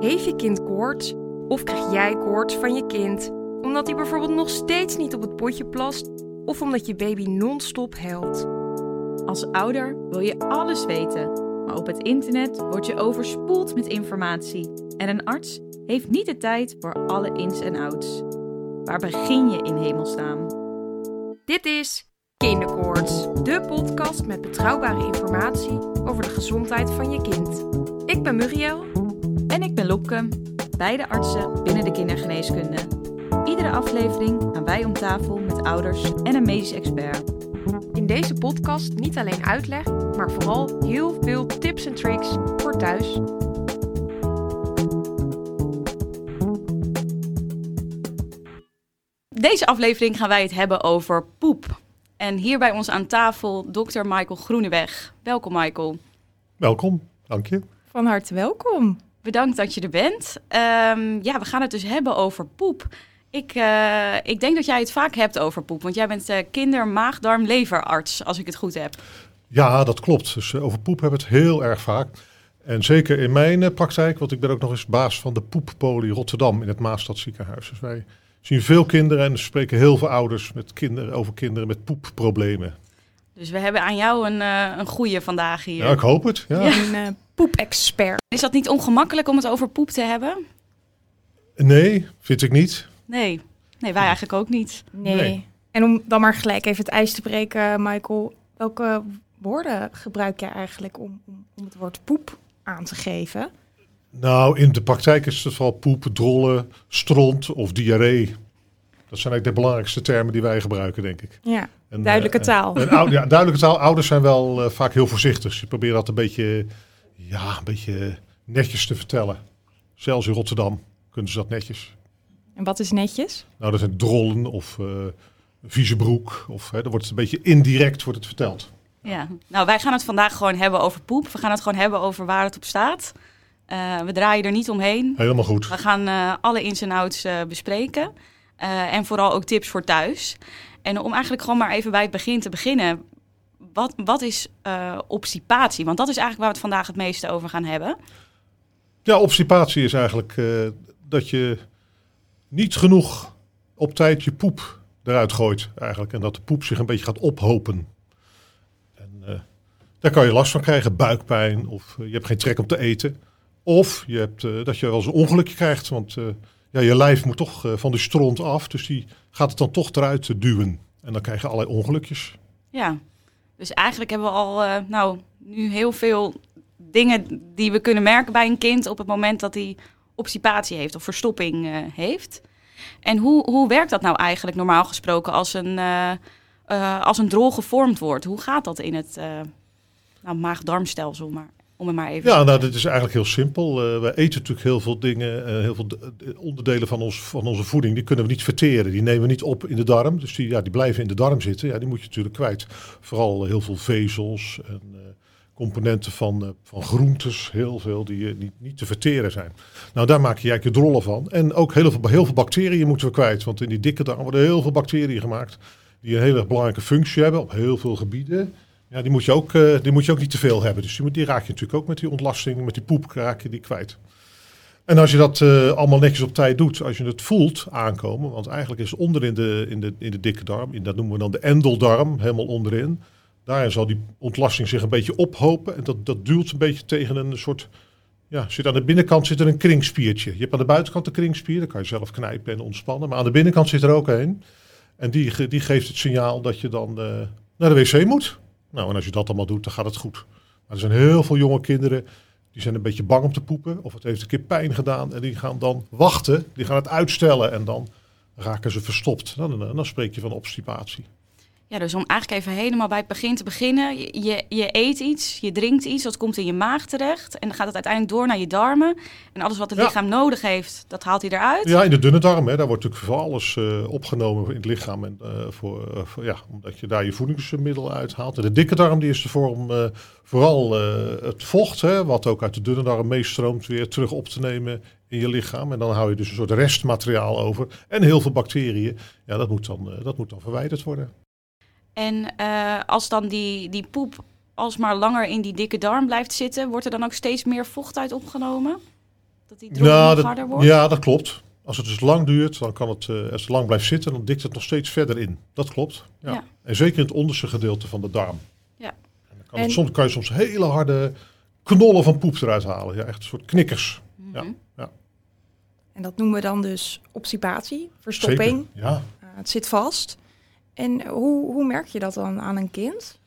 Heeft je kind koorts? Of krijg jij koorts van je kind? Omdat hij bijvoorbeeld nog steeds niet op het potje plast? Of omdat je baby non-stop huilt? Als ouder wil je alles weten, maar op het internet word je overspoeld met informatie. En een arts heeft niet de tijd voor alle ins en outs. Waar begin je in hemelsnaam? Dit is Kinderkoorts, de podcast met betrouwbare informatie over de gezondheid van je kind. Ik ben Muriel. En ik ben Lopke, beide artsen binnen de kindergeneeskunde. Iedere aflevering gaan wij om tafel met ouders en een medisch expert. In deze podcast niet alleen uitleg, maar vooral heel veel tips en tricks voor thuis. Deze aflevering gaan wij het hebben over poep. En hier bij ons aan tafel dokter Michael Groeneweg. Welkom Michael. Welkom, dank je. Van harte welkom. Bedankt dat je er bent. Ehm, ja, we gaan het dus hebben over poep. Ik, eh, ik denk dat jij het vaak hebt over poep, want jij bent uh, kinder-, maag-, darm-, leverarts, als ik het goed heb. Ja, dat klopt. Dus uh, over poep hebben we het heel erg vaak. En zeker in mijn praktijk, want ik ben ook nog eens baas van de Poeppolie Rotterdam in het Maastad ziekenhuis. Dus wij zien veel kinderen en spreken heel veel ouders met kinderen, over kinderen met poepproblemen. Dus we hebben aan jou een, een goede vandaag hier. Ja, ik hoop het. Ja. ja. Een poepexpert. Is dat niet ongemakkelijk om het over poep te hebben? Nee, vind ik niet. Nee, nee wij eigenlijk ook niet. Nee. nee. En om dan maar gelijk even het ijs te breken, Michael. Welke woorden gebruik jij eigenlijk om, om, om het woord poep aan te geven? Nou, in de praktijk is het vooral poep, drollen, stront of diarree. Dat zijn eigenlijk de belangrijkste termen die wij gebruiken, denk ik. Ja, en, duidelijke uh, taal. En, en, ja, duidelijke taal. Ouders zijn wel uh, vaak heel voorzichtig. Ze proberen dat een beetje, ja, een beetje netjes te vertellen. Zelfs in Rotterdam kunnen ze dat netjes. En wat is netjes? Nou, dat zijn drollen of uh, vieze broek. Of, hè, dan wordt het een beetje indirect wordt het verteld. Ja, nou wij gaan het vandaag gewoon hebben over poep. We gaan het gewoon hebben over waar het op staat. Uh, we draaien er niet omheen. Helemaal goed. We gaan uh, alle ins en outs bespreken. en vooral ook tips voor thuis. En om eigenlijk gewoon maar even bij het begin te beginnen. Wat, wat is obstipatie? Want dat is eigenlijk waar we het vandaag het meeste over gaan hebben. Ja, obstipatie is eigenlijk dat je niet genoeg op tijd je poep eruit gooit eigenlijk. En dat de poep zich een beetje gaat ophopen. En uh, daar kan je last van krijgen, buikpijn of uh, je hebt geen trek om te eten. Of je hebt uh, dat je wel eens een ongelukje krijgt, want ja, je lijf moet toch van de stront af. Dus die gaat het dan toch eruit duwen. En dan krijg je allerlei ongelukjes. Ja, dus eigenlijk hebben we al nou, nu heel veel dingen die we kunnen merken bij een kind op het moment dat hij obstipatie heeft of verstopping uh, heeft. En hoe, hoe werkt dat nou eigenlijk normaal gesproken als een, uh, als een drol gevormd wordt? Hoe gaat dat in het nou, maag-darmstelsel? Maar, om het maar even ja, nou, dat is eigenlijk heel simpel. we eten natuurlijk heel veel dingen, heel veel onderdelen van, ons, van onze voeding, die kunnen we niet verteren. Die nemen we niet op in de darm. Dus die, ja, die blijven in de darm zitten. Ja, die moet je natuurlijk kwijt. Vooral heel veel vezels en componenten van, van groentes, heel veel, die niet, niet te verteren zijn. Nou, daar maak je eigenlijk je drollen van. En ook heel veel, heel veel bacteriën moeten we kwijt, want in die dikke darm worden heel veel bacteriën gemaakt die een hele belangrijke functie hebben op heel veel gebieden. Ja, die moet je ook, uh, die moet je ook niet te veel hebben. Dus die, die raak je natuurlijk ook met die ontlasting, met die poep raak je die kwijt. En als je dat uh, allemaal netjes op tijd doet, als je het voelt aankomen, want eigenlijk is onder in de, in de, in de dikke darm, in, dat noemen we dan de endeldarm, helemaal onderin, Daarin zal die ontlasting zich een beetje ophopen. En dat, dat duwt een beetje tegen een soort. Ja, zit aan de binnenkant zit er een kringspiertje. Je hebt aan de buitenkant een kringspier, dan kan je zelf knijpen en ontspannen. Maar aan de binnenkant zit er ook een. En die, die geeft het signaal dat je dan uh, naar de wc moet. Nou, en als je dat allemaal doet, dan gaat het goed. Maar er zijn heel veel jonge kinderen die zijn een beetje bang om te poepen. Of het heeft een keer pijn gedaan. En die gaan dan wachten, die gaan het uitstellen. En dan raken ze verstopt. Dan, dan, spreek je van obstipatie. Ja, dus om eigenlijk even helemaal bij het begin te beginnen. Je, je eet iets, je drinkt iets, dat komt in je maag terecht. En dan gaat het uiteindelijk door naar je darmen. En alles wat het Ja. lichaam nodig heeft, dat haalt hij eruit. Ja, in de dunne darm, hè, daar wordt natuurlijk voor alles eh, opgenomen in het lichaam. En, eh, voor, eh, voor- ja, omdat je daar je voedingsmiddelen uithaalt. En de dikke darm die is ervoor om vooral het vocht, hè, wat ook uit de dunne darm meestroomt, weer terug op te nemen in je lichaam. En dan hou je dus een soort restmateriaal over. En heel veel bacteriën. Ja, dat moet dan, dat moet dan verwijderd worden. En eh, als dan die, die poep alsmaar langer in die dikke darm blijft zitten, wordt er dan ook steeds meer vocht uit opgenomen? Dat die drol Nou, dat, harder wordt? ja, dat klopt. Als het dus lang duurt, dan kan het, eh, als het lang blijft zitten, dan dikt het nog steeds verder in. Dat klopt. Ja. Ja. En zeker in het onderste gedeelte van de darm. Ja. En dan kan, het soms, kan je soms hele harde knollen van poep eruit halen. Ja, echt een soort knikkers. Mhm. Ja. En dat noemen we dan dus obstipatie, verstopping. Zeker. Ja. Uh, het zit vast. En hoe, hoe merk je dat dan aan een kind?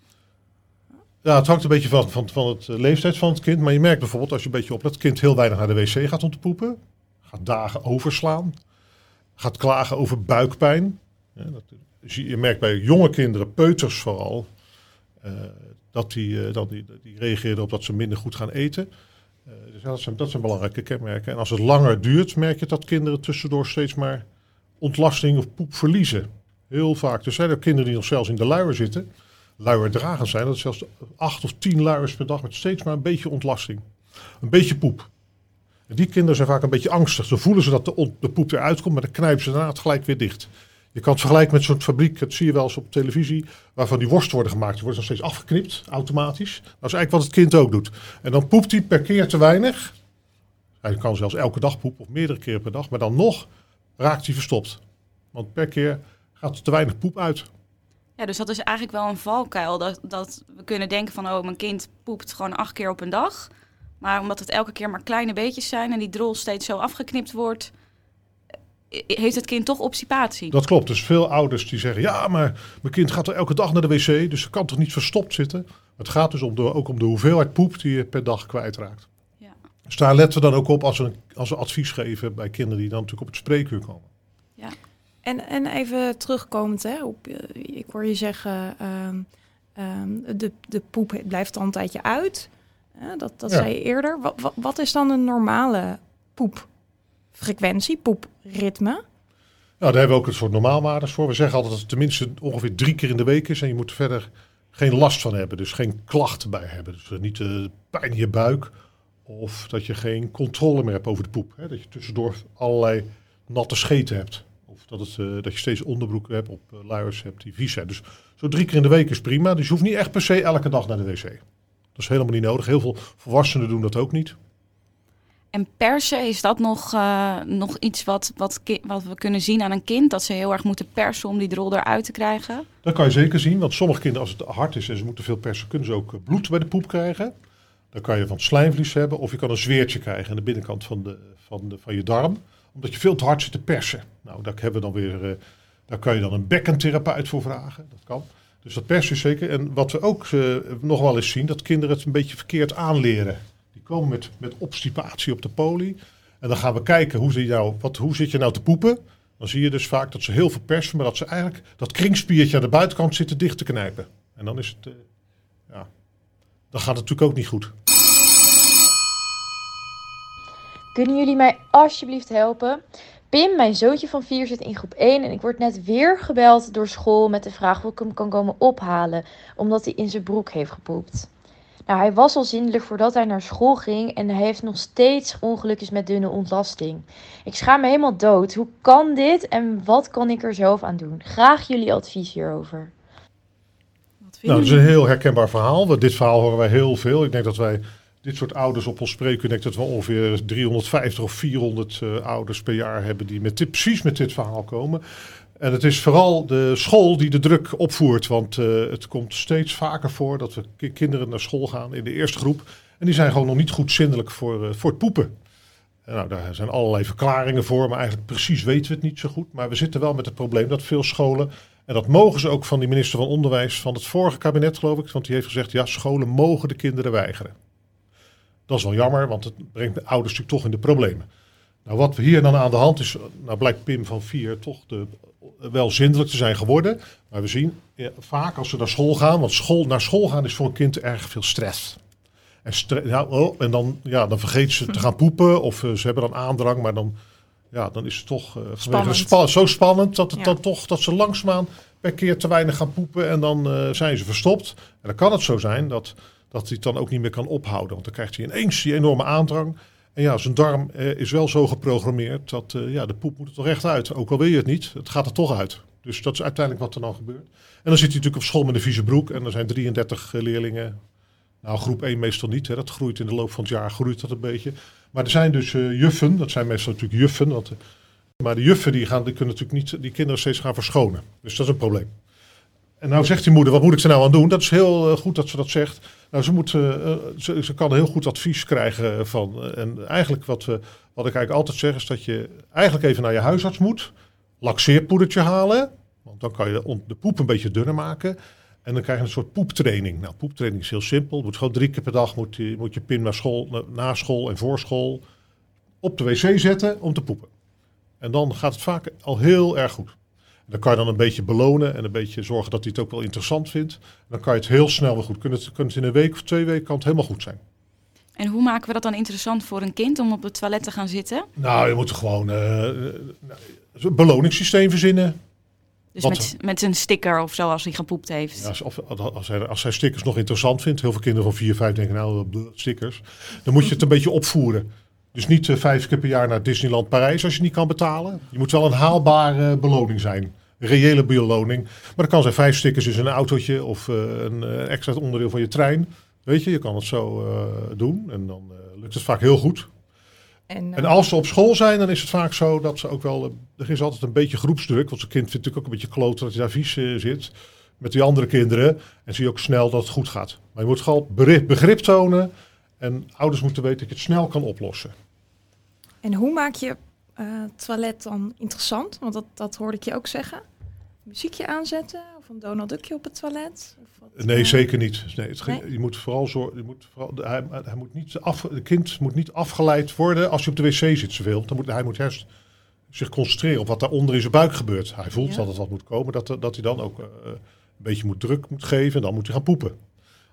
ja, het hangt een beetje van, van, van het eh, leeftijd van het kind. Maar je merkt bijvoorbeeld als je een beetje op dat kind heel weinig naar de wc gaat om te poepen. Gaat dagen overslaan. Gaat klagen over buikpijn. Dat, je merkt bij jonge kinderen, peuters vooral, eh, dat die, eh, dat die, die reageren op dat ze minder goed gaan eten. Dus dat zijn belangrijke kenmerken. En als het langer duurt, merk je dat kinderen tussendoor steeds maar ontlasting of poep verliezen. Heel vaak. Er zijn ook kinderen die nog zelfs in de luier zitten. Luierdragend zijn. Dat is zelfs acht of tien luiers per dag met steeds maar een beetje ontlasting. Een beetje poep. En die kinderen zijn vaak een beetje angstig. Dan voelen ze dat de, de poep eruit komt, maar dan knijpen ze daarna het gelijk weer dicht. Je kan het vergelijken met zo'n fabriek, dat zie je wel eens op televisie, waarvan die worsten worden gemaakt. Die worden nog steeds afgeknipt, automatisch. Dat is eigenlijk wat het kind ook doet. En dan poept hij per keer te weinig. Hij kan zelfs elke dag poepen, of meerdere keren per dag. Maar dan nog raakt hij verstopt. Want per keer gaat er te weinig poep uit. Ja, dus dat is eigenlijk wel een valkuil. Dat, dat we kunnen denken van, oh, mijn kind poept gewoon acht keer op een dag. Maar omdat het elke keer maar kleine beetjes zijn en die drol steeds zo afgeknipt wordt, eh, heeft het kind toch obstipatie. Dat klopt. Dus veel ouders die zeggen, ja, maar mijn kind gaat er elke dag naar de wc, dus ze kan toch niet verstopt zitten. Het gaat dus om de, ook om de hoeveelheid poep die je per dag kwijtraakt. Ja. Dus daar letten we dan ook op als we, als we advies geven bij kinderen die dan natuurlijk op het spreekuur komen. En, en even terugkomend hè, op, eh, ik hoor je zeggen, ehm, ehm, de, de poep blijft al een tijdje uit. Dat dat Ja. zei je eerder. Wat, wat, wat is dan een normale poepfrequentie, poepritme? Nou, daar hebben we ook een soort normaalwaardes voor. We zeggen altijd dat het tenminste ongeveer drie keer in de week is en je moet er verder geen last van hebben. Dus geen klachten bij hebben. Dus niet uh, pijn in je buik of dat je geen controle meer hebt over de poep. Hè? Dat je tussendoor allerlei natte scheten hebt. Of dat, het, uh, dat je steeds onderbroeken hebt, op uh, luiers hebt die vies zijn. Dus zo drie keer in de week is prima. Dus je hoeft niet echt per se elke dag naar de wc. Dat is helemaal niet nodig. Heel veel volwassenen doen dat ook niet. En persen, is dat nog, uh, nog iets wat, wat, wat we kunnen zien aan een kind? Dat ze heel erg moeten persen om die drol eruit te krijgen? Dat kan je zeker zien. Want sommige kinderen, als het hard is en ze moeten veel persen, kunnen ze ook bloed bij de poep krijgen. Dan kan je van slijmvlies hebben of je kan een zweertje krijgen aan de binnenkant van, de, van, de, van je darm. Omdat je veel te hard zit te persen. Nou, daar, hebben we dan weer, uh, daar kan je dan een bekkentherapeut voor vragen. Dat kan. Dus dat persen is zeker. En wat we ook uh, nog wel eens zien, dat kinderen het een beetje verkeerd aanleren. Die komen met, met obstipatie op de poli. En dan gaan we kijken, hoe, zie je nou, wat, hoe zit je nou te poepen? Dan zie je dus vaak dat ze heel veel persen, maar dat ze eigenlijk dat kringspiertje aan de buitenkant zitten dicht te knijpen. En dan is het, uh, ja, dan gaat het natuurlijk ook niet goed. Kunnen jullie mij alsjeblieft helpen? Pim, mijn zoontje van 4, zit in groep 1 en ik word net weer gebeld door school met de vraag of ik hem kan komen ophalen, omdat hij in zijn broek heeft gepoept. Nou, hij was al zindelijk voordat hij naar school ging en hij heeft nog steeds ongelukjes met dunne ontlasting. Ik schaam me helemaal dood. Hoe kan dit en wat kan ik er zelf aan doen? Graag jullie advies hierover. Nou, dat is een heel herkenbaar verhaal. Dit verhaal horen wij heel veel. Ik denk dat wij dit soort ouders op ons denk dat we ongeveer 350 of 400 uh, ouders per jaar hebben die met precies met dit verhaal komen. En het is vooral de school die de druk opvoert. Want uh, het komt steeds vaker voor dat we kinderen naar school gaan in de eerste groep. En die zijn gewoon nog niet goed zindelijk voor, uh, voor het poepen. En nou, daar zijn allerlei verklaringen voor, maar eigenlijk precies weten we het niet zo goed. Maar we zitten wel met het probleem dat veel scholen, en dat mogen ze ook van die minister van Onderwijs van het vorige kabinet geloof ik, want die heeft gezegd, ja, scholen mogen de kinderen weigeren. Dat is wel jammer, want het brengt de ouders natuurlijk toch in de problemen. Nou, wat we hier dan aan de hand is, nou blijkt Pim van 4 toch de, wel zindelijk te zijn geworden. Maar we zien ja, vaak als ze naar school gaan, want school, naar school gaan is voor een kind erg veel stress. En, stre ja, oh, en dan, ja, dan vergeet ze te gaan poepen of uh, ze hebben dan aandrang, maar dan, ja, dan is het toch uh, spannend. Spa zo spannend dat, het ja. dan toch, dat ze langzaamaan per keer te weinig gaan poepen en dan uh, zijn ze verstopt. En dan kan het zo zijn dat, dat hij het dan ook niet meer kan ophouden, want dan krijgt hij ineens die enorme aandrang. En ja, zijn darm uh, is wel zo geprogrammeerd dat uh, ja, de poep moet er toch echt uit. Ook al wil je het niet, het gaat er toch uit. Dus dat is uiteindelijk wat er dan gebeurt. En dan zit hij natuurlijk op school met een vieze broek en er zijn 33 leerlingen Nou, groep 1 meestal niet. Hè. Dat groeit in de loop van het jaar, groeit dat een beetje. Maar er zijn dus juffen, dat zijn meestal natuurlijk juffen. Want, maar de juffen die gaan, die kunnen natuurlijk niet die kinderen steeds gaan verschonen. Dus dat is een probleem. En nou zegt die moeder, wat moet ik er nou aan doen? Dat is heel goed dat ze dat zegt. Nou, ze, moet, ze, ze, kan heel goed advies krijgen van. en eigenlijk wat, wat ik eigenlijk altijd zeg is dat je eigenlijk even naar je huisarts moet. Laxeerpoedertje halen. Want dan kan je de poep een beetje dunner maken. En dan krijg je een soort poeptraining. Nou, poeptraining is heel simpel. Moet gewoon drie keer per dag moet je, moet je pin naar school, na school en voor school op de wc zetten om te poepen. En dan gaat het vaak al heel erg goed. Dan kan je dan een beetje belonen en een beetje zorgen dat hij het ook wel interessant vindt. dan kan je het heel snel weer goed. Kun het, het in een week of twee weken kan het helemaal goed zijn. En hoe maken we dat dan interessant voor een kind om op het toilet te gaan zitten? Nou, je moet gewoon uh, een beloningssysteem verzinnen. Dus met, met een sticker of zo als hij gepoept heeft. Ja, als, als, hij, als hij stickers nog interessant vindt, heel veel kinderen van 4, 5 denken nou, stickers. Dan moet je het een beetje opvoeren. Dus niet uh, vijf keer per jaar naar Disneyland Parijs als je niet kan betalen. Je moet wel een haalbare beloning zijn. Reële beloning. Maar dat kan zijn vijf stickers in een autootje of uh, een uh, extra onderdeel van je trein. Weet je, je kan het zo doen en dan lukt het vaak heel goed. En, en, als ze op school zijn, dan is het vaak zo dat ze ook wel. Er is altijd een beetje groepsdruk. Want zijn kind vindt natuurlijk ook een beetje kloten dat hij daar vies zit. Met die andere kinderen. En zie je ook snel dat het goed gaat. Maar je moet gewoon begrip, begrip tonen. En ouders moeten weten dat je het snel kan oplossen. En hoe maak je uh, toilet dan interessant? Want dat, dat hoorde ik je ook zeggen. Muziekje aanzetten of een Donald Duckje op het toilet? nee, eh, zeker niet. Nee, het Je moet vooral zorgen. Je moet vooral, hij, hij moet niet af, het kind moet niet afgeleid worden als hij op de wc zit zoveel. Dan moet, hij moet juist zich concentreren op wat daaronder in zijn buik gebeurt. Hij voelt dat het wat moet komen, dat, dat hij dan ook uh, een beetje moet druk moet geven en dan moet hij gaan poepen.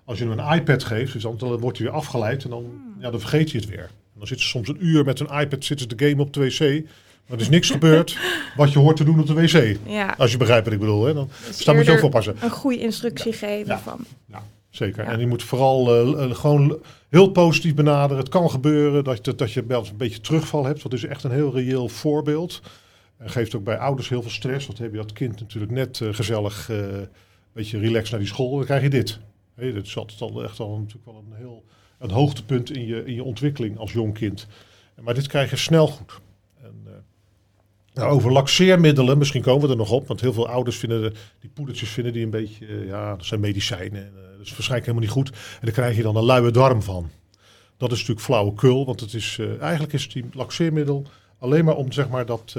Als je hem een iPad geeft, dus dan, dan wordt hij weer afgeleid en dan, hmm. ja, dan vergeet hij het weer. En dan zit ze soms een uur met een iPad zitten te game op de wc. Er is niks gebeurd wat je hoort te doen op de wc. Ja. Als je begrijpt wat ik bedoel. Hè? Dan, dus daar moet je ook voor passen. Een goede instructie geven ja. van. Ja, zeker. En je moet vooral uh, gewoon heel positief benaderen. Het kan gebeuren dat, je, dat je wel een beetje terugval hebt. Dat is echt een heel reëel voorbeeld. En geeft ook bij ouders heel veel stress. Want heb je dat kind natuurlijk net uh, gezellig, uh, een beetje relaxed naar die school. Dan krijg je dit. Hey, dat is altijd al, echt al natuurlijk wel een heel een hoogtepunt in je, in je ontwikkeling als jong kind. Maar dit krijg je snel goed. Nou, over laxeermiddelen, misschien komen we er nog op. Want heel veel ouders vinden die poedertjes vinden die een beetje, eh, ja, dat zijn medicijnen. Uh, dat is waarschijnlijk helemaal niet goed. En daar krijg je dan een luie darm van. Dat is natuurlijk flauwekul, want het is, uh, eigenlijk is die laxeermiddel alleen maar om zeg maar dat,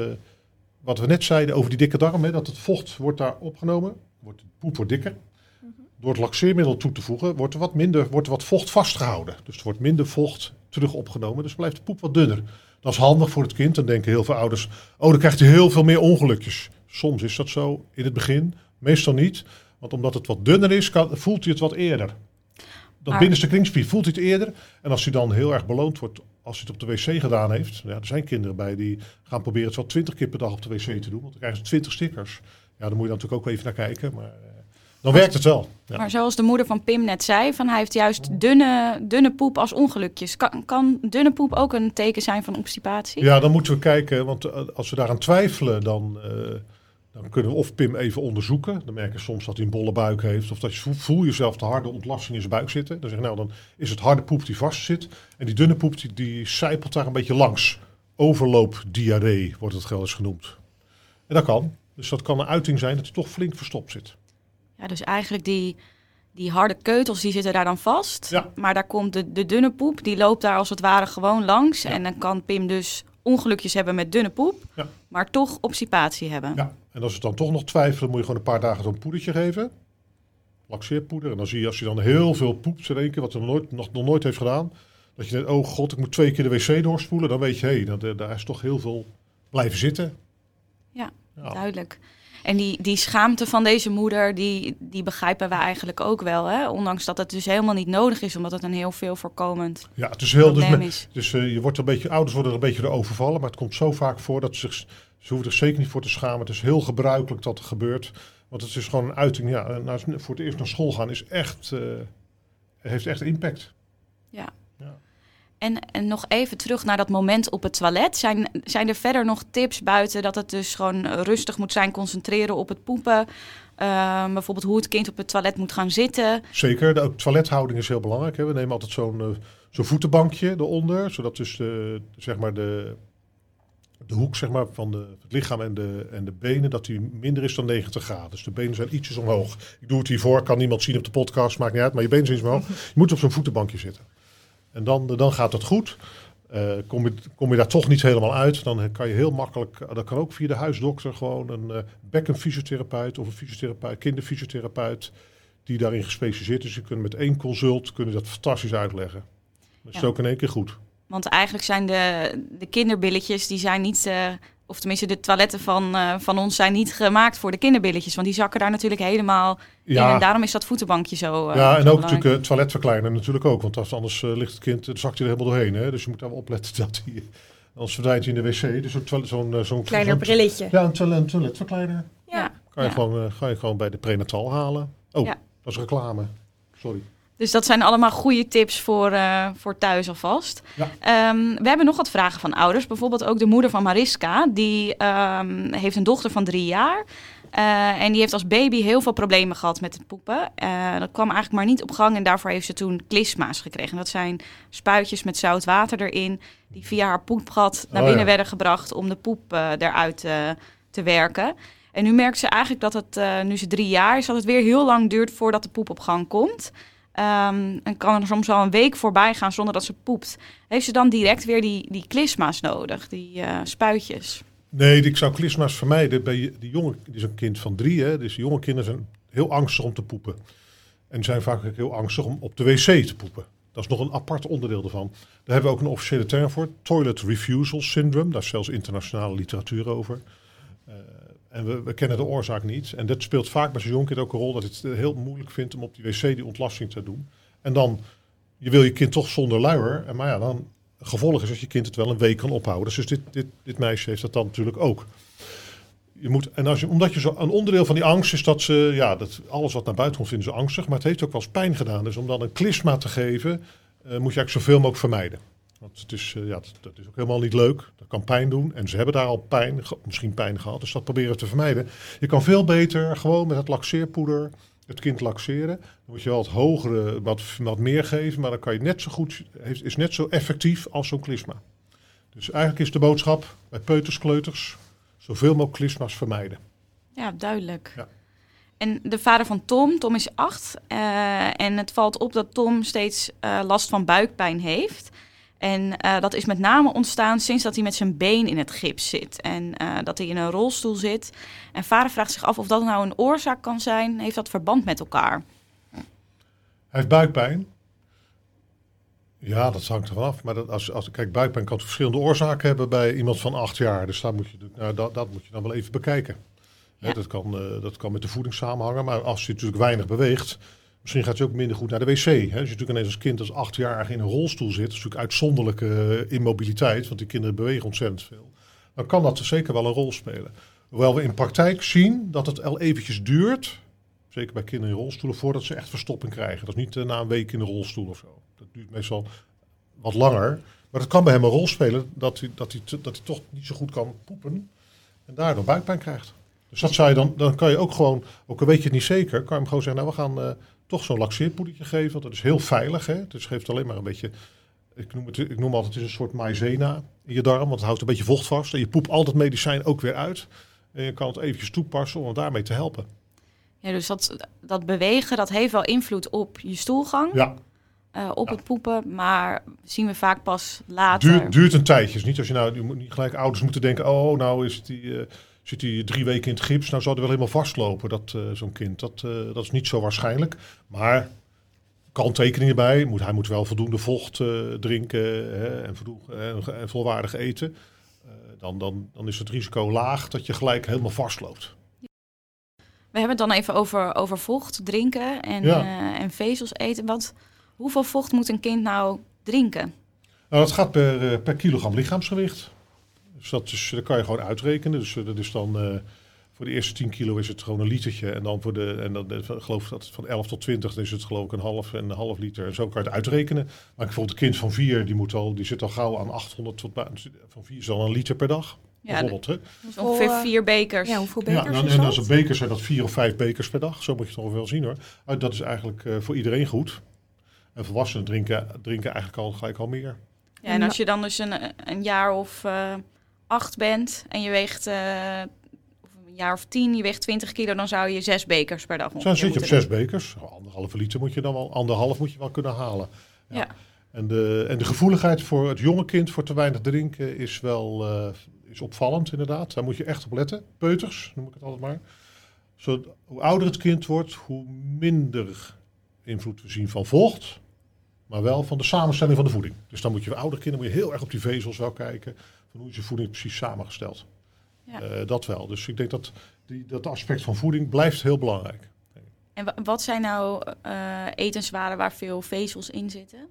wat we net zeiden over die dikke darm, hè, dat het vocht wordt daar opgenomen, wordt, de poep wordt dikker. Mhm. Door het laxeermiddel toe te voegen, wordt er wat minder, wordt er wat vocht vastgehouden. Dus er wordt minder vocht terug opgenomen, dus blijft de poep wat dunner. Dat is handig voor het kind. Dan denken heel veel ouders, oh, dan krijgt hij heel veel meer ongelukjes. Soms is dat zo in het begin, meestal niet. Want omdat het wat dunner is, kan, voelt hij het wat eerder. Dat binnenste kringspier voelt hij het eerder. En als hij dan heel erg beloond wordt als hij het op de wc gedaan heeft. Ja, er zijn kinderen bij die gaan proberen het wel twintig keer per dag op de wc te doen. Want dan krijgen ze twintig stickers. Ja, dan moet je natuurlijk ook even naar kijken. Maar eh, dan werkt het wel. Ja. Maar zoals de moeder van Pim net zei, van hij heeft juist dunne, dunne poep als ongelukjes. Kan, kan dunne poep ook een teken zijn van obstipatie? Ja, dan moeten we kijken, want eh, als we daaraan twijfelen, dan, uh, dan kunnen we of Pim even onderzoeken. Dan merken soms dat hij een bolle buik heeft, of dat je voel jezelf de harde ontlasting in zijn buik zitten. Dan zeg je, nou, dan is het harde poep die vast zit. En die dunne poep die, die zijpelt daar een beetje langs. Overloopdiarree wordt het wel eens genoemd. En dat kan. Dus dat kan een uiting zijn dat hij toch flink verstopt zit. Ja, dus eigenlijk die, die harde keutels die zitten daar dan vast. Ja. Maar daar komt de, de dunne poep, die loopt daar als het ware gewoon langs. En dan kan Pim dus ongelukjes hebben met dunne poep, ja. maar toch obstipatie hebben. Ja, en als het dan toch nog twijfelen, moet je gewoon een paar dagen zo'n poedertje geven. Laxeerpoeder. En dan zie je als je dan heel veel poept in één keer, wat hij nog nooit, nog, nog nooit heeft gedaan. Dat je denkt, oh god, ik moet twee keer de wc doorspoelen. Dan weet je, hé, hey, daar is toch heel veel blijven zitten. Ja, ja. duidelijk. En die, die schaamte van deze moeder, die, die begrijpen we eigenlijk ook wel. Hè? Ondanks dat het dus helemaal niet nodig is, omdat het een heel veel voorkomend ja, het is heel, dus, is. Dus uh, je wordt een beetje, ouders worden er een beetje overvallen, maar het komt zo vaak voor dat ze zich, ze hoeven er zeker niet voor te schamen. Het is heel gebruikelijk dat er gebeurt. Want het is gewoon een uiting. Ja, nou, voor het eerst naar school gaan is echt, uh, heeft echt impact. Ja. En, en nog even terug naar dat moment op het toilet. Zijn, zijn er verder nog tips buiten dat het dus gewoon rustig moet zijn, concentreren op het poepen? Ehm, bijvoorbeeld hoe het kind op het toilet moet gaan zitten. Zeker, de toilethouding is heel belangrijk. Hè. We nemen altijd zo'n eh, zo'n voetenbankje eronder, zodat dus de, zeg maar de, de hoek zeg maar, van de, het lichaam en de, en de benen, dat die minder is dan 90 graden. Dus de benen zijn ietsjes omhoog. Ik doe het hiervoor, kan niemand zien op de podcast, maakt niet uit, maar je benen zijn omhoog. Je moet op zo'n voetenbankje zitten. En dan, dan gaat het goed. Eh, kom, je, kom je daar toch niet helemaal uit, dan kan je heel makkelijk, dat kan ook via de huisdokter, gewoon een uh, bekkenfysiotherapeut of een fysiotherapeut, kinderfysiotherapeut, die daarin gespecialiseerd is. Je kunt met één consult kunnen dat fantastisch uitleggen. Dat is Ja. ook in één keer goed. Want eigenlijk zijn de, de kinderbilletjes, die zijn niet, eh, of tenminste de toiletten van, eh, van ons zijn niet gemaakt voor de kinderbilletjes. Want die zakken daar natuurlijk helemaal in. En Ja, daarom is dat voetenbankje zo uh, ja en zo ook belangrijk. natuurlijk het toiletverkleiner natuurlijk ook. Want als, anders eh, ligt het kind, dan zakt hij er helemaal doorheen. Hè? Dus je moet daar wel opletten dat hij, anders verdwijnt hij in de wc. Dus zo'n toilet- zo'n eh, zo'n Kleiner brilletje. Ja, een toilet, een toiletverkleiner. Ja. Kan je, Ja. gewoon, eh, ga je gewoon bij de prenatal halen. Oh, Ja. dat is reclame. Sorry. Dus dat zijn allemaal goede tips voor, eh, voor thuis alvast. Ja. Ehm, we hebben nog wat vragen van ouders. Bijvoorbeeld ook de moeder van Mariska. Die ehm, heeft een dochter van drie jaar. Eh, en die heeft als baby heel veel problemen gehad met het poepen. Eh, dat kwam eigenlijk maar niet op gang. En daarvoor heeft ze toen klisma's gekregen. Dat zijn spuitjes met zout water erin. Die via haar poepgat naar Oh, binnen ja. werden gebracht om de poep eruit te werken. En nu merkt ze eigenlijk dat het, nu ze drie jaar is, dat het weer heel lang duurt voordat de poep op gang komt. Ehm, en kan er soms wel een week voorbij gaan zonder dat ze poept. Heeft ze dan direct weer die, die klisma's nodig, die eh, spuitjes? Nee, ik zou klisma's vermijden bij die jonge, die is een kind van drie, hè, dus jonge kinderen zijn heel angstig om te poepen. En zijn vaak heel angstig om op de wc te poepen. Dat is nog een apart onderdeel ervan. Daar hebben we ook een officiële term voor, toilet refusal syndrome. Daar is zelfs internationale literatuur over. Eh, en we, kennen de oorzaak niet. En dat speelt vaak bij zo'n jong kind ook een rol dat het heel moeilijk vindt om op die wc die ontlasting te doen. En dan, je wil je kind toch zonder luier. En maar ja, dan gevolg is dat je kind het wel een week kan ophouden. Dus dit, dit, dit meisje heeft dat dan natuurlijk ook. Je moet, en als je, omdat je zo een onderdeel van die angst is dat ze, ja, dat alles wat naar buiten komt vinden ze angstig, maar het heeft ook wel eens pijn gedaan. Dus om dan een klisma te geven, eh, moet je eigenlijk zoveel mogelijk vermijden. Want het is, eh, ja, dat, dat is ook helemaal niet leuk. Dat kan pijn doen. En ze hebben daar al pijn, misschien pijn gehad. Dus dat proberen we te vermijden. Je kan veel beter gewoon met het laxeerpoeder het kind laxeren. Dan moet je wel het hogere, wat, wat meer geven. Maar dan kan je net zo goed, heeft, is net zo effectief als zo'n klisma. Dus eigenlijk is de boodschap bij peuters, kleuters, zoveel mogelijk klisma's vermijden. Ja, duidelijk. Ja. En de vader van Tom, Tom is acht. eh, en het valt op dat Tom steeds eh, last van buikpijn heeft. En eh, dat is met name ontstaan sinds dat hij met zijn been in het gips zit. En eh, dat hij in een rolstoel zit. En vader vraagt zich af of dat nou een oorzaak kan zijn. Heeft dat verband met elkaar? Hij heeft buikpijn. Ja, dat hangt ervan af. Maar dat, als, als, kijk, buikpijn kan verschillende oorzaken hebben bij iemand van acht jaar. Dus daar moet je, nou, dat, dat moet je dan wel even bekijken. Dat, kan, eh, dat kan met de voeding samenhangen. Maar als je natuurlijk weinig beweegt, misschien gaat je ook minder goed naar de wc. Hè? Als je natuurlijk ineens als kind als achtjarige in een rolstoel zit, dat is natuurlijk uitzonderlijke eh, immobiliteit, want die kinderen bewegen ontzettend veel. Dan kan dat zeker wel een rol spelen. Hoewel we in praktijk zien dat het al eventjes duurt, zeker bij kinderen in rolstoelen, voordat ze echt verstopping krijgen. Dat is niet eh, na een week in de rolstoel of zo. Dat duurt meestal wat langer. Maar het kan bij hem een rol spelen dat hij, dat hij, dat hij toch niet zo goed kan poepen en daardoor buikpijn krijgt. Dus dat zou je dan, dan kan je ook gewoon, ook al weet je het niet zeker, kan je hem gewoon zeggen, nou we gaan eh, toch zo'n laxeerpoedertje geven, dat is heel veilig. Hè? Dus geeft alleen maar een beetje, ik noem, het, ik noem altijd, het is een soort maïzena in je darm, want het houdt een beetje vocht vast. En je poept al dat medicijn ook weer uit. En je kan het eventjes toepassen om hem daarmee te helpen. Ja, dus dat, dat bewegen, dat heeft wel invloed op je stoelgang, Ja, eh, op Ja. het poepen. Maar zien we vaak pas later. duurt, duurt een tijdje. Dus niet als je nou, niet gelijk ouders moeten denken, oh nou is die, eh, zit hij drie weken in het gips, nou zou hij wel helemaal vastlopen, dat, eh, zo'n kind. Dat, eh, dat is niet zo waarschijnlijk. Maar kanttekeningen bij, moet, hij moet wel voldoende vocht eh, drinken hè, en, voldoende, en, en volwaardig eten. Dan, dan, dan is het risico laag dat je gelijk helemaal vastloopt. We hebben het dan even over, over vocht drinken en, Ja. en vezels eten. Wat, hoeveel vocht moet een kind nou drinken? Nou, dat gaat per, per kilogram lichaamsgewicht. Dus dat, is, dat kan je gewoon uitrekenen. Dus eh, dat is dan eh, voor de eerste 10 kilo is het gewoon een litertje. En dan voor de, en dan eh, geloof ik dat het van 11 tot 20 dan is het geloof ik een half en een half liter. En zo kan je het uitrekenen. Maar bijvoorbeeld een kind van 4, die, moet al, die zit al gauw aan 800 tot van 4 is al een liter per dag. Ja, bijvoorbeeld. Hè? Dus ongeveer vier bekers. Ja, hoeveel Ja, bekers en, is en als een beker zijn dat vier of vijf bekers per dag. Zo moet je het ongeveer wel zien hoor. Uh, dat is eigenlijk eh, voor iedereen goed. En volwassenen drinken, drinken eigenlijk al gelijk al meer. Ja, en als je dan dus een, een jaar of eh, acht bent en je weegt eh, een jaar of tien, je weegt 20 kilo, dan zou je zes bekers per dag Zo ongeveer zit je op moeten zes bekers. Anderhalve liter moet je dan wel, anderhalf moet je wel kunnen halen. Ja. En, de, en de gevoeligheid voor het jonge kind voor te weinig drinken is wel eh, is opvallend inderdaad. Daar moet je echt op letten. Peuters, noem ik het altijd maar. Zo, hoe ouder het kind wordt, hoe minder invloed we zien van vocht. Maar wel van de samenstelling van de voeding. Dus dan moet je bij oudere kinderen moet je heel erg op die vezels wel kijken. Van hoe is je voeding precies samengesteld. Ja. Eh, dat wel. Dus ik denk dat die, dat aspect van voeding blijft heel belangrijk. En wa- wat zijn nou eh, etenswaren waar veel vezels in zitten?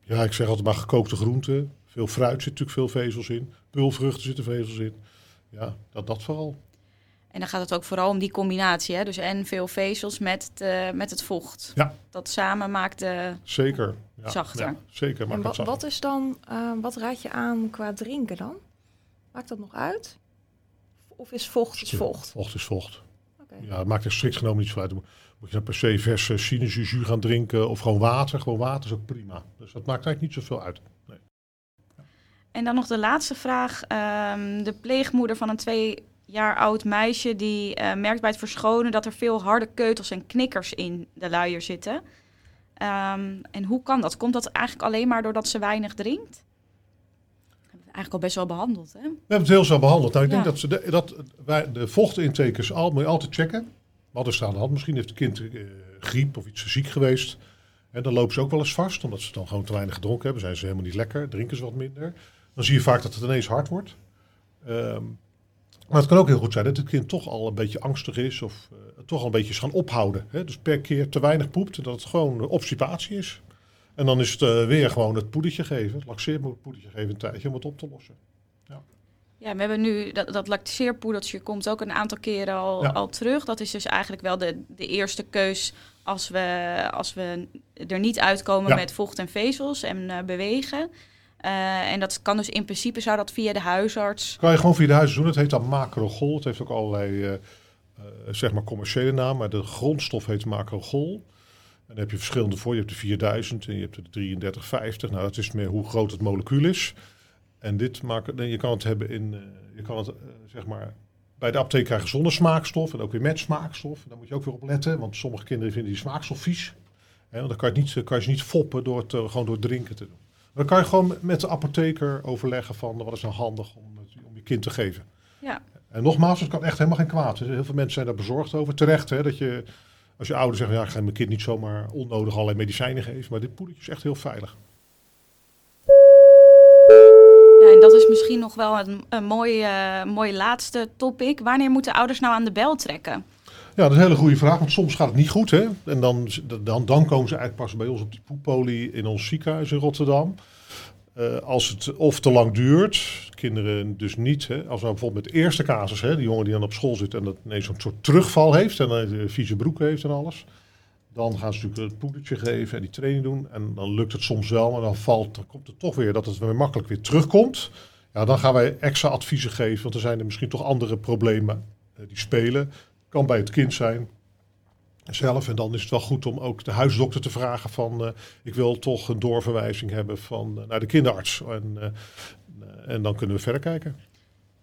Ja, ik zeg altijd maar gekookte groenten. Veel fruit zit natuurlijk veel vezels in. Pulvruchten zitten vezels in. Ja, dat, dat vooral. En dan gaat het ook vooral om die combinatie, hè? dus en veel vezels met het, eh, met het vocht. Ja. Dat samen maakt de... Zeker. Ja, Zachter. Ja, zeker. Maar En wat, wat is dan, eh, wat raad je aan qua drinken dan? Maakt dat nog uit? Of is vocht is vocht? Vocht is vocht. Oké. Ja, het maakt er strikt genomen niet zo uit. Moet je dan per se verse sinaasappelzuur gaan drinken of gewoon water? Gewoon water is ook prima. Dus dat maakt eigenlijk niet zoveel uit. Nee. En dan nog de laatste vraag. Ehm, de pleegmoeder van een twee jaar oud meisje... die eh, merkt bij het verschonen dat er veel harde keutels en knikkers in de luier zitten. Ehm, en hoe kan dat? Komt dat eigenlijk alleen maar doordat ze weinig drinkt? Dat hebben we eigenlijk al best wel behandeld, hè? We hebben het heel zo behandeld. Nou, ik denk dat, ze de, dat wij de vochtintekens al, moet je altijd checken. Wat is er aan de hand? Misschien heeft het kind eh, griep of iets ziek geweest. En dan lopen ze ook wel eens vast, omdat ze dan gewoon te weinig gedronken hebben. Zijn ze helemaal niet lekker, drinken ze wat minder. Dan zie je vaak dat het ineens hard wordt. Ehm, maar het kan ook heel goed zijn dat het kind toch al een beetje angstig is of eh, toch al een beetje is gaan ophouden. Hè? Dus per keer te weinig poept en dat het gewoon obstipatie is. En dan is het eh, weer gewoon het poedertje geven, het laxeerpoedertje geven een tijdje om het op te lossen. Ja, we hebben nu dat, dat komt ook een aantal keren al, Ja. al terug. Dat is dus eigenlijk wel de, de eerste keus als we, als we er niet uitkomen Ja. met vocht en vezels en eh, bewegen. Eh, en dat kan dus in principe zou dat via de huisarts. Kan je gewoon via de huis doen. Het heet dan macrogol. Het heeft ook allerlei eh, eh, zeg maar commerciële naam, maar de grondstof heet macrogol. En dan heb je verschillende voor. Je hebt de 4000 en je hebt de 3350. Nou, dat is meer hoe groot het molecuul is. En dit maakt, je kan het hebben in, je kan het zeg maar bij de apotheek krijgen zonder smaakstof en ook weer met smaakstof. Daar moet je ook weer op letten, want sommige kinderen vinden die smaakstof vies. Want dan kan je, niet, kan je ze niet foppen door het gewoon door drinken te doen. Dan kan je gewoon met de apotheker overleggen van wat is nou handig om, het- om je kind te geven. Ja. En nogmaals, het kan echt helemaal geen kwaad. Dus Heel veel mensen zijn daar bezorgd over. Terecht, hè, dat je als je ouder zegt, ja, ik ga mijn kind niet zomaar onnodig allerlei medicijnen geven. Maar dit poedertje is echt heel veilig. Ja, en dat is misschien nog wel een, een mooi, eh, mooi laatste topic. Wanneer moeten ouders nou aan de bel trekken? Ja, dat is een hele goede vraag, want soms gaat het niet goed. Hè? En dan, dan, dan komen ze eigenlijk pas bij ons op die poeppolie in ons ziekenhuis in Rotterdam. Eh, als het of te lang duurt, kinderen dus niet. Hè? Als nou bijvoorbeeld met de eerste casus, hè, die jongen die dan op school zit en dat ineens zo'n soort terugval heeft en een vieze broek heeft en alles. Dan gaan ze natuurlijk het poedertje geven en die training doen. En dan lukt het soms wel, maar dan, valt, dan komt het toch weer dat het weer makkelijk weer terugkomt. Ja, dan gaan wij extra adviezen geven, want er zijn er misschien toch andere problemen eh, die spelen. Kan bij het kind zijn zelf. En dan is het wel goed om ook de huisdokter te vragen van... eh, ik wil toch een doorverwijzing hebben van, eh, naar de kinderarts. En, eh, en dan kunnen we verder kijken.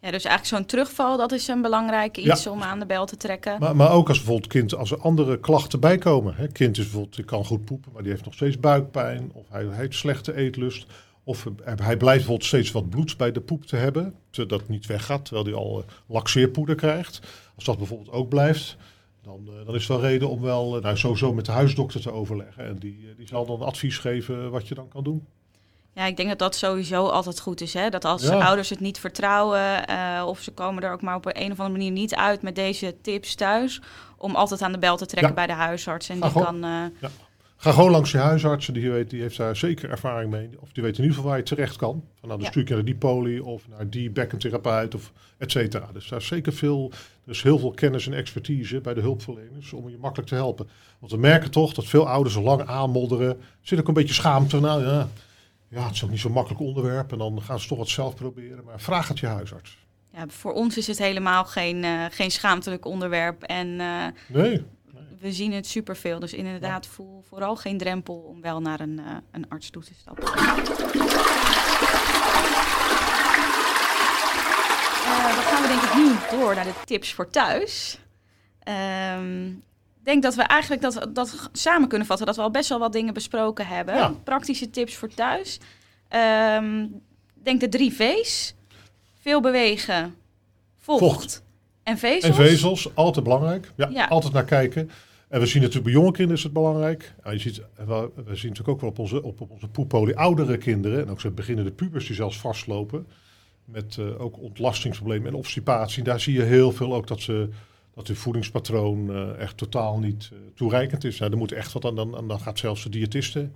Ja, dus eigenlijk zo'n terugval, dat is een belangrijk iets om aan de bel te trekken. Maar, maar ook als bijvoorbeeld kind, als er andere klachten bijkomen. Hè. Kind is bijvoorbeeld, die kan goed poepen, maar die heeft nog steeds buikpijn. Of hij heeft slechte eetlust. Of hij blijft bijvoorbeeld steeds wat bloed bij de poep te hebben. Zodat het niet weggaat, terwijl hij al eh, laxeerpoeder krijgt. Als dat bijvoorbeeld ook blijft, dan, eh, dan is het wel reden om wel eh, nou, sowieso met de huisdokter te overleggen. En die, die zal dan advies geven wat je dan kan doen. Ja, ik denk dat dat sowieso altijd goed is. Hè? Dat als Ja. ouders het niet vertrouwen of ze komen er ook maar op een of andere manier niet uit met deze tips thuis, om altijd aan de bel te trekken Ja. bij de huisarts. En die kan, eh, Ga gewoon langs je huisarts, die, weet, die heeft daar zeker ervaring mee. Of die weet in ieder geval waar je terecht kan. Van, nou, dan Ja. stuur ik je naar die poli of naar die bekkentherapeut of et cetera. Dus daar is zeker veel, er is heel veel kennis en expertise bij de hulpverleners om je makkelijk te helpen. Want we merken toch dat veel ouders er lang aanmodderen. Er zit ook een beetje schaamte. Nou ja, ja, het is ook niet zo'n makkelijk onderwerp. En dan gaan ze toch wat zelf proberen. Maar vraag het je huisarts. Ja, voor ons is het helemaal geen, eh, geen schaamtelijk onderwerp. En eh, Nee, we zien het superveel. Dus inderdaad, voel vooral geen drempel om wel naar een, eh, een arts toe te stappen. Eh, dan gaan we denk ik nu door naar de tips voor thuis. Ehm, Ik denk dat we eigenlijk dat, dat samen kunnen vatten. Dat we al best wel wat dingen besproken hebben. Ja. Praktische tips voor thuis. Ehm, Ik denk de drie V's. Veel bewegen, vocht, Vocht. en vezels. En vezels, altijd belangrijk. Ja, Ja. altijd naar kijken. En we zien natuurlijk bij jonge kinderen is het belangrijk. Ja, je ziet, we, zien natuurlijk ook wel op onze, op, op onze poeppolie oudere kinderen. En ook zo beginnende pubers die zelfs vastlopen. Met eh, ook ontlastingsproblemen en obstipatie. Daar zie je heel veel ook dat, ze, dat hun voedingspatroon eh, echt totaal niet eh, toereikend is. Nou, er moet echt wat aan. Dan, dan gaat zelfs de diëtiste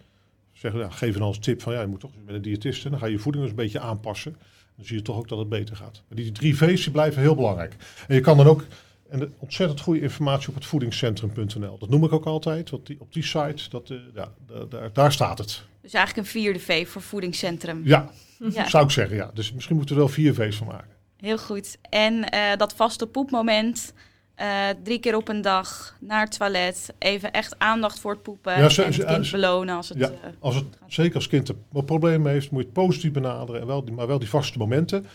zeggen, ja, geven als tip van ja, je moet toch met een diëtiste. Dan ga je je voeding eens een beetje aanpassen. Dan zie je toch ook dat het beter gaat. Maar die drie V's die blijven heel belangrijk. En je kan dan ook en de- ontzettend goede informatie op het voedingscentrum.nl. Dat noem ik ook altijd, want die, op die site, dat, eh, ja, da- daar, daar staat het. Dus eigenlijk een vierde V voor voedingscentrum. Ja, Ja. zou ik zeggen. Ja. Dus misschien moeten we er wel vier V's van maken. Heel goed. En eh, dat vaste poepmoment. eh, drie keer op een dag naar het toilet. Even echt aandacht voor het poepen. Ja, ze- en het kind ze- belonen als het... Ja, Als het, zeker als kind er een probleem heeft, moet je het positief benaderen. En wel die, maar wel die vaste momenten.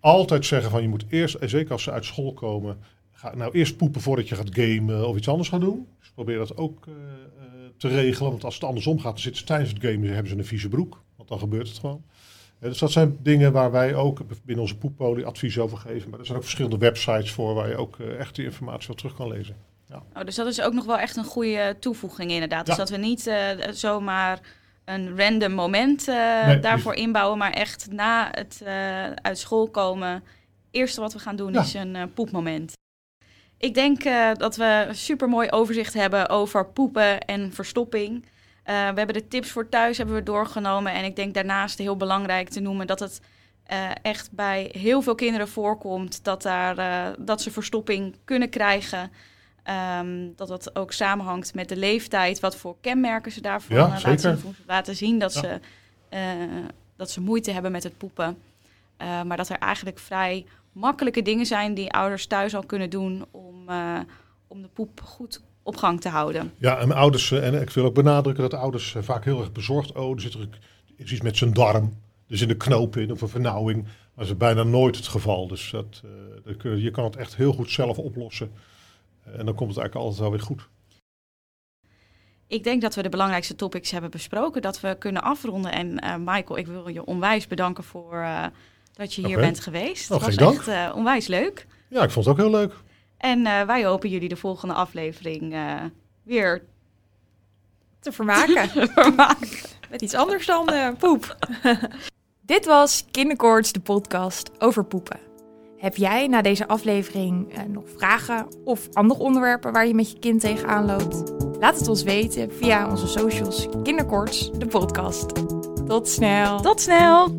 Altijd zeggen van je moet eerst, en zeker als ze uit school komen, ga nou eerst poepen voordat je gaat gamen of iets anders gaat doen. Dus probeer dat ook eh, eh, te regelen. Want als het andersom gaat, dan zitten ze tijdens het gamen hebben ze een vieze broek. Want dan gebeurt het gewoon. Eh, dus dat zijn dingen waar wij ook binnen onze poeppolie advies over geven. Maar er zijn ook verschillende websites voor waar je ook echt die informatie wel terug kan lezen. Oh, dus dat is ook nog wel echt een goede toevoeging inderdaad. Dus Ja. dat we niet zomaar een random moment Nee, daarvoor inbouwen, maar echt na het uit school komen. Eerste wat we gaan doen Ja. is een poepmoment. Ik denk eh, dat we een super mooi overzicht hebben over poepen en verstopping. Eh, we hebben de tips voor thuis hebben we doorgenomen. En ik denk daarnaast heel belangrijk te noemen dat het eh, echt bij heel veel kinderen voorkomt dat, daar, dat ze verstopping kunnen krijgen. Ehm, dat dat ook samenhangt met de leeftijd, wat voor kenmerken ze daarvoor Ja, laten, laten zien dat, Ja. ze, eh, dat ze moeite hebben met het poepen. Maar dat er eigenlijk vrij makkelijke dingen zijn die ouders thuis al kunnen doen om, eh, om de poep goed op gang te houden. Ja, en ouders, eh, en ik wil ook benadrukken dat de ouders eh, vaak heel erg bezorgd. Oh, er zit er is iets met zijn darm. Er zit een knoop in of een vernauwing. Maar dat is bijna nooit het geval. Dus dat, dat kun je, kan het echt heel goed zelf oplossen. En dan komt het eigenlijk altijd wel weer goed. Ik denk dat we de belangrijkste topics hebben besproken, dat we kunnen afronden. En Michael, ik wil je onwijs bedanken voor dat je hier bent geweest. Nou, het was dank. echt eh, onwijs leuk. Ja, ik vond het ook heel leuk. En eh, wij hopen jullie de volgende aflevering eh, weer Te vermaken. vermaken. Met iets anders dan eh, poep. Dit was Kinderkoorts, de podcast over poepen. Heb jij na deze aflevering eh, nog vragen of andere onderwerpen waar je met je kind tegenaan loopt? Laat het ons weten via onze socials Kinderkoorts, de podcast. Tot snel! Tot snel!